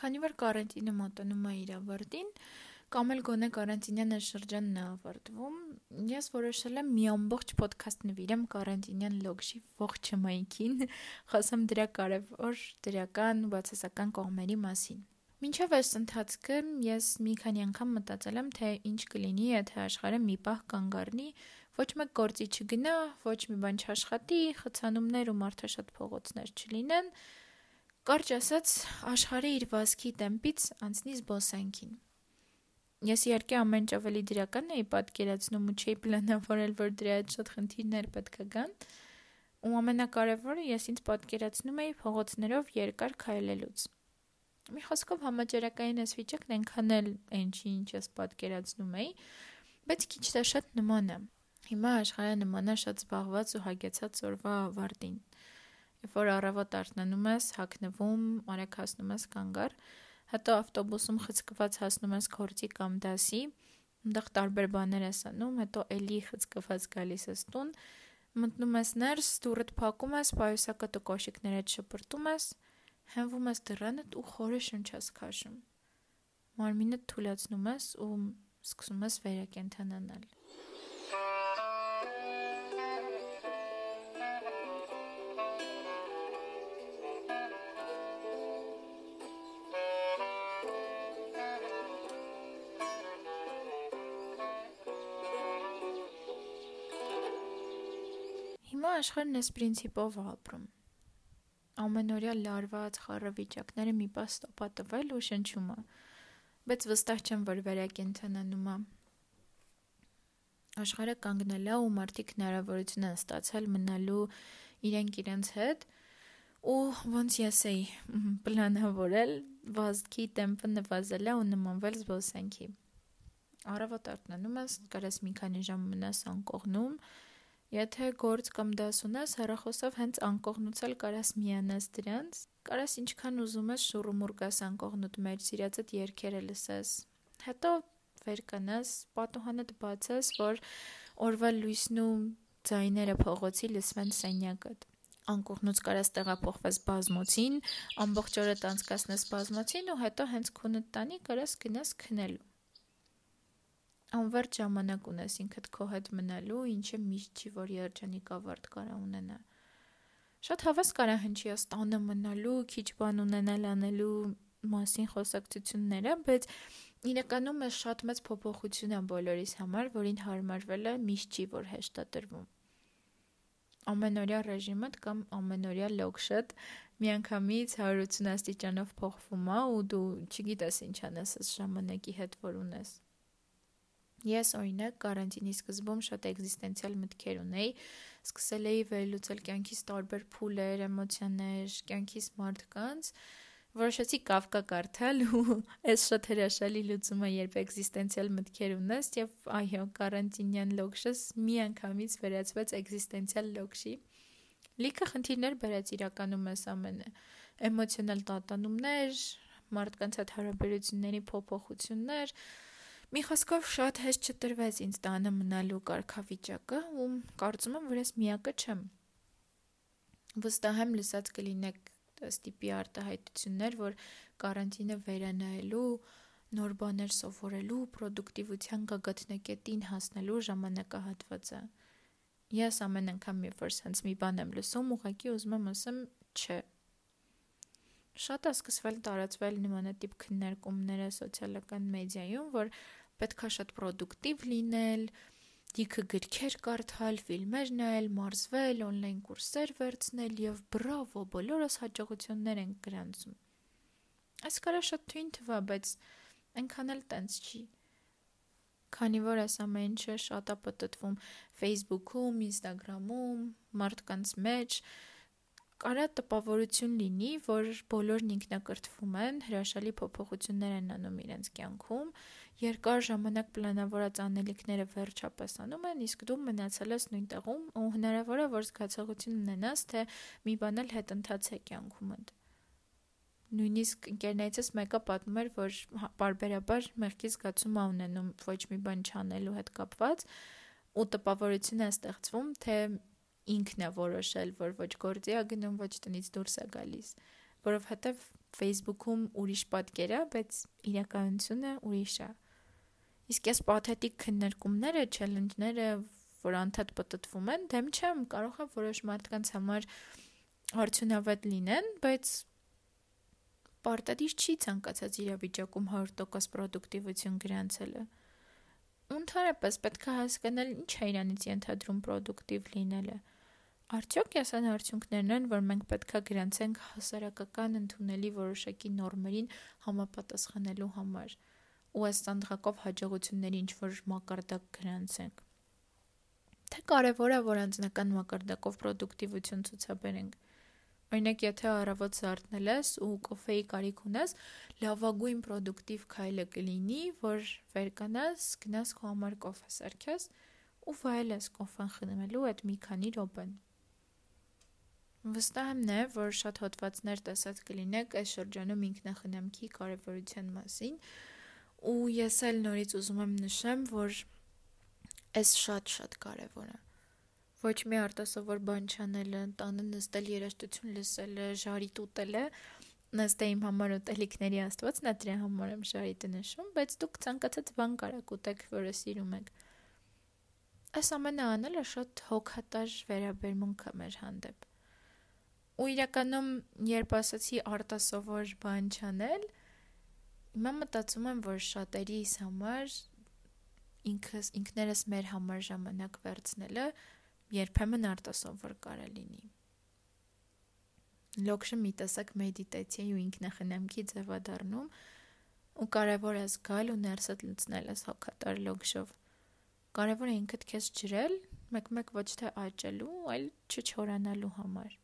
Քանի որ կարանտինը մոտենում է իր ավարտին, կամ էլ գոնե կարանտինյան շրջանն է ավարտվում, ես որոշել եմ մի ամբողջ ոդքասթ նվիրեմ կարանտինյան լոգշի ողջ մայքին, խոսեմ դրա կարևոր դրական բացասական կողմերի մասին։ Մինչև այս ընթացքը ես մի քանի անգամ մտածել եմ, թե ինչ կլինի, եթե աշխարհը մի պահ կանգ առնի, ոչ մեկ գործի չգնա, ոչ մի բան չաշխատի, խցանումներ ու մարդաշատ փողոցներ չլինեն, կարճ ասած, աշխարհը իր վազքի տեմպից անցնի զբոսանքին։ Ես իհարկե ամեն ինչ ավելի դրական էի պատկերացնում ու չէի պլանավորել, որ դրա հետ շատ խնդիրներ պետք է գան։ Ու ամենակարևորը ես ինձ պատկերացնում էի փողոցներով երկար քայլելուց։ Մի խոսքով համաճարակային այս վիճակն այնքան էլ այն չի, ինչ ես պատկերացնում էի, բայց քիչ թե շատ նման է։ Հիմա աշխարհը նման է շատ զբաղված ու հագեցած օրվա ավարտին։ Երբ որ առավոտ արթնանում ես, հագնվում, արագ հասնում ես կանգար, հետո ավտոբուսում խցկված հասնում ես քորձի կամ դասի, այնտեղ տարբեր բաներ ես անում, հետո էլի խցկված գալիս ես տուն, մտնում ես ներս, դուռդ փակում ես, պայուսակը կոշիկներդ շպրտում ես, հենվում ես դռանդ ու խորը շունչ ես քաշում։ Մարմինը թուլացնում ես ու սկսում ես վերակենդանանալ։ աշխարհն այս principով ապրում։ Ամենօրյա լարված խառավիճակները մի պահ ստոպա տվել ու շնչում է։ Բայց վստահ չեմ, որ վերակենդանանում է։ Աշխարհը կանգնել է ու մարդիկ հնարավորություն են ստացել մնալու իրենք իրենց հետ ու ոնց ես էի պլանավորել վազքի տեմպը նվազել է ու նմանվել զբոսանքի։ Առավոտ արթնանում ես, կարես մի քանի ժամ մնաս անկողնում, Եթե գործ կամ դաս ունես, հեռախոսով հենց անկողնուցել կարաս միանաս դրանց, կարաս ինչքան ուզում ես շուռումուռ գաս անկողնուտ մեջ սիրածդ երգերը լսես։ Հետո վեր կանաս, պատուհանդ բացես, որ օրվա լույսն ու ձայները փողոցի լսվեն սենյակդ անկողնուց կարաս տեղափոխվես բազմոցին, ամբողջ օրը տանցկացնես բազմոցին ու հետո հենց քունդ տանի կարաս գնաս քնելու անվերջ ժամանակ ունես ինքդ քո հետ մնալու, ինչը միշտ չի, որ երջանիկ ավարտ կարա ունենա։ Շատ հավես կարա հնչի աստանը մնալու, քիչ բան ունենալ անելու մասին խոսակցությունները, բայց իրականում է շատ մեծ փոփոխություն է բոլորիս համար, որին հարմարվել է միշտ չի, որ հեշտ է տրվում ամենօրյա ռեժիմդ կամ ամենօրյա լոգշդ միանգամից 180 աստիճանով փոխվում է ու դու չգիտես ինչ անես այս ժամանակի հետ որ ունես Ես օրինակ կարանտինի սկզբում շատ էգզիստենցիալ մտքեր ունեի, սկսել էի վերլուծել կյանքիս տարբեր փուլեր, էմոցիաներ, կյանքիս մարդկանց, որոշեցի Կավկա կարդալ ու այս շատ հրաշալի լուծումը երբ էգզիստենցիալ մտքեր ունես եւ այո կարանտինյան լոգշս մի անգամից վերածվեց էգզիստենցիալ լոգշի լիքը խնդիրներ բերեց իրականում այս ամենը. էմոցիոնալ տատանումներ մարդկանց հետ հարաբերությունների փոփոխություններ Մի խոսքով շատ հեշտ չտրվեց ինձ տանը մնալու կարգավիճակը ու կարծում եմ, որ ես միակը չեմ։ Վստահ եմ լսած կլինեք ստիպի արտահայտություններ, որ կարանտինը վերանայելու, նոր բաներ սովորելու, պրոդուկտիվության գագաթնակետին հասնելու ժամանակահատվածը։ Ես ամեն անգամ երբ որ sense մի բան եմ լսում, ուղղակի ուզում եմ ասեմ, չէ, շատ է սկսվել տարածվել նմանատիպ քննարկումները սոցիալական մեդիայում, որ պետքա շատ պրոդուկտիվ լինել, դիքը գրքեր կարդալ, ֆիլմեր նայել, մարզվել, on-line կուրսեր վերցնել եւ բրավո, բոլորս հաջողություններ են գրանցում։ Այս կարա շատ թույն թվա, բայց այնքան էլ տենց չի։ Քանի որ այս ամեն ինչը շատ է պատտվում Facebook-ում, Instagram-ում, մարդկանց մեջ, կարա տպավորություն լինի, որ բոլորն ինքնակրթվում են, հրաշալի փոփոխություններ են անում իրենց կյանքում, երկար ժամանակ պլանավորած անելիքները վերջապես անում են, իսկ դու մնացել ես նույն տեղում ու հնարավոր է որ զգացողություն ունենաս, թե մի բան էլ հետընթաց է կյանքումդ։ Նույնիսկ ընկերներիցս մեկը պատմում էր, որ բարբերաբար մեղքի զգացում ա ունենում ոչ մի բան չանելու հետ կապված ու տպավորություն է ստեղծվում, թե ինքն է որոշել, որ ոչ գործի է գնում, ոչ տնից դուրս է գալիս, որովհետև Facebook-ում ուրիշ պատկեր է, բայց իրականությունը ուրիշ է։ Իսկ այս պաթետիկ քննարկումները, չելենջները, որ անդադ պատտվում են, դեմ չեմ, կարող է որոշ մարդկանց համար արդյունավետ լինեն, բայց պարտադիր չի ցանկացած իրավիճակում 100% պրոդուկտիվություն գրանցելը։ Ընդհանրապես պետք է հասկանալ ինչ է իրանից ենթադրում պրոդուկտիվ լինելը։ Արդյոք այսան արդյունքներն են, որ մենք պետքա գրանցենք հասարակական ընդունելի որոշակի նորմերին համապատասխանելու համար ու այս ստանդղակով հաջողությունների ինչ որ մակարդակ գրանցենք։ Թե կարևոր է, որ անձնական մակարդակով պրոդուկտիվություն ցուցաբերենք։ Օրինակ, եթե առավոտ զարթնել ես ու կոֆեի կարիք ունես, լավագույն պրոդուկտիվ քայլը կլինի, որ վերկանաս, գնաս քո համար կոֆե սարքես ու վայելես կոֆեն խմելու այդ մի քանի րոպեն։ Վստահ եմ նաև, որ շատ հոդվածներ տեսած կլինեք այս շրջանում ինքնախնամքի կարևորության մասին, ու ես էլ նորից ուզում եմ նշեմ, որ այս շատ-շատ կարևոր է ոչ մի արտասովոր բան չանելը, տանը նստել երաժշտություն լսելը, ժարիտ ուտելը, նստե իմ համար ուտելիքների աստվածն է դրա համար եմ ժարիտը նշում, բայց դուք ցանկացած բան կարաք ուտեք, որը սիրում եք։ Այս ամենը անելը շատ հոգատար վերաբերմունք է մեր հանդեպ։ Ու իրականում, երբ ասացի արտասովոր բան չանել, հիմա մտածում եմ, որ շատերիս համար ինքս ինքներս մեր համար ժամանակ վերցնելը երբեմն արտասովոր կարա լինի։ Լոքշը մի տեսակ մեդիտացիայի ու ինքնախնամքի ձև է դառնում ու կարևոր է զգալ ու ներսդ լցնել այս հոգատար լոքշով։ Կարևոր է ինքդ քեզ ջրել, մեկ-մեկ ոչ թե աճելու, այլ չչորանալու համար։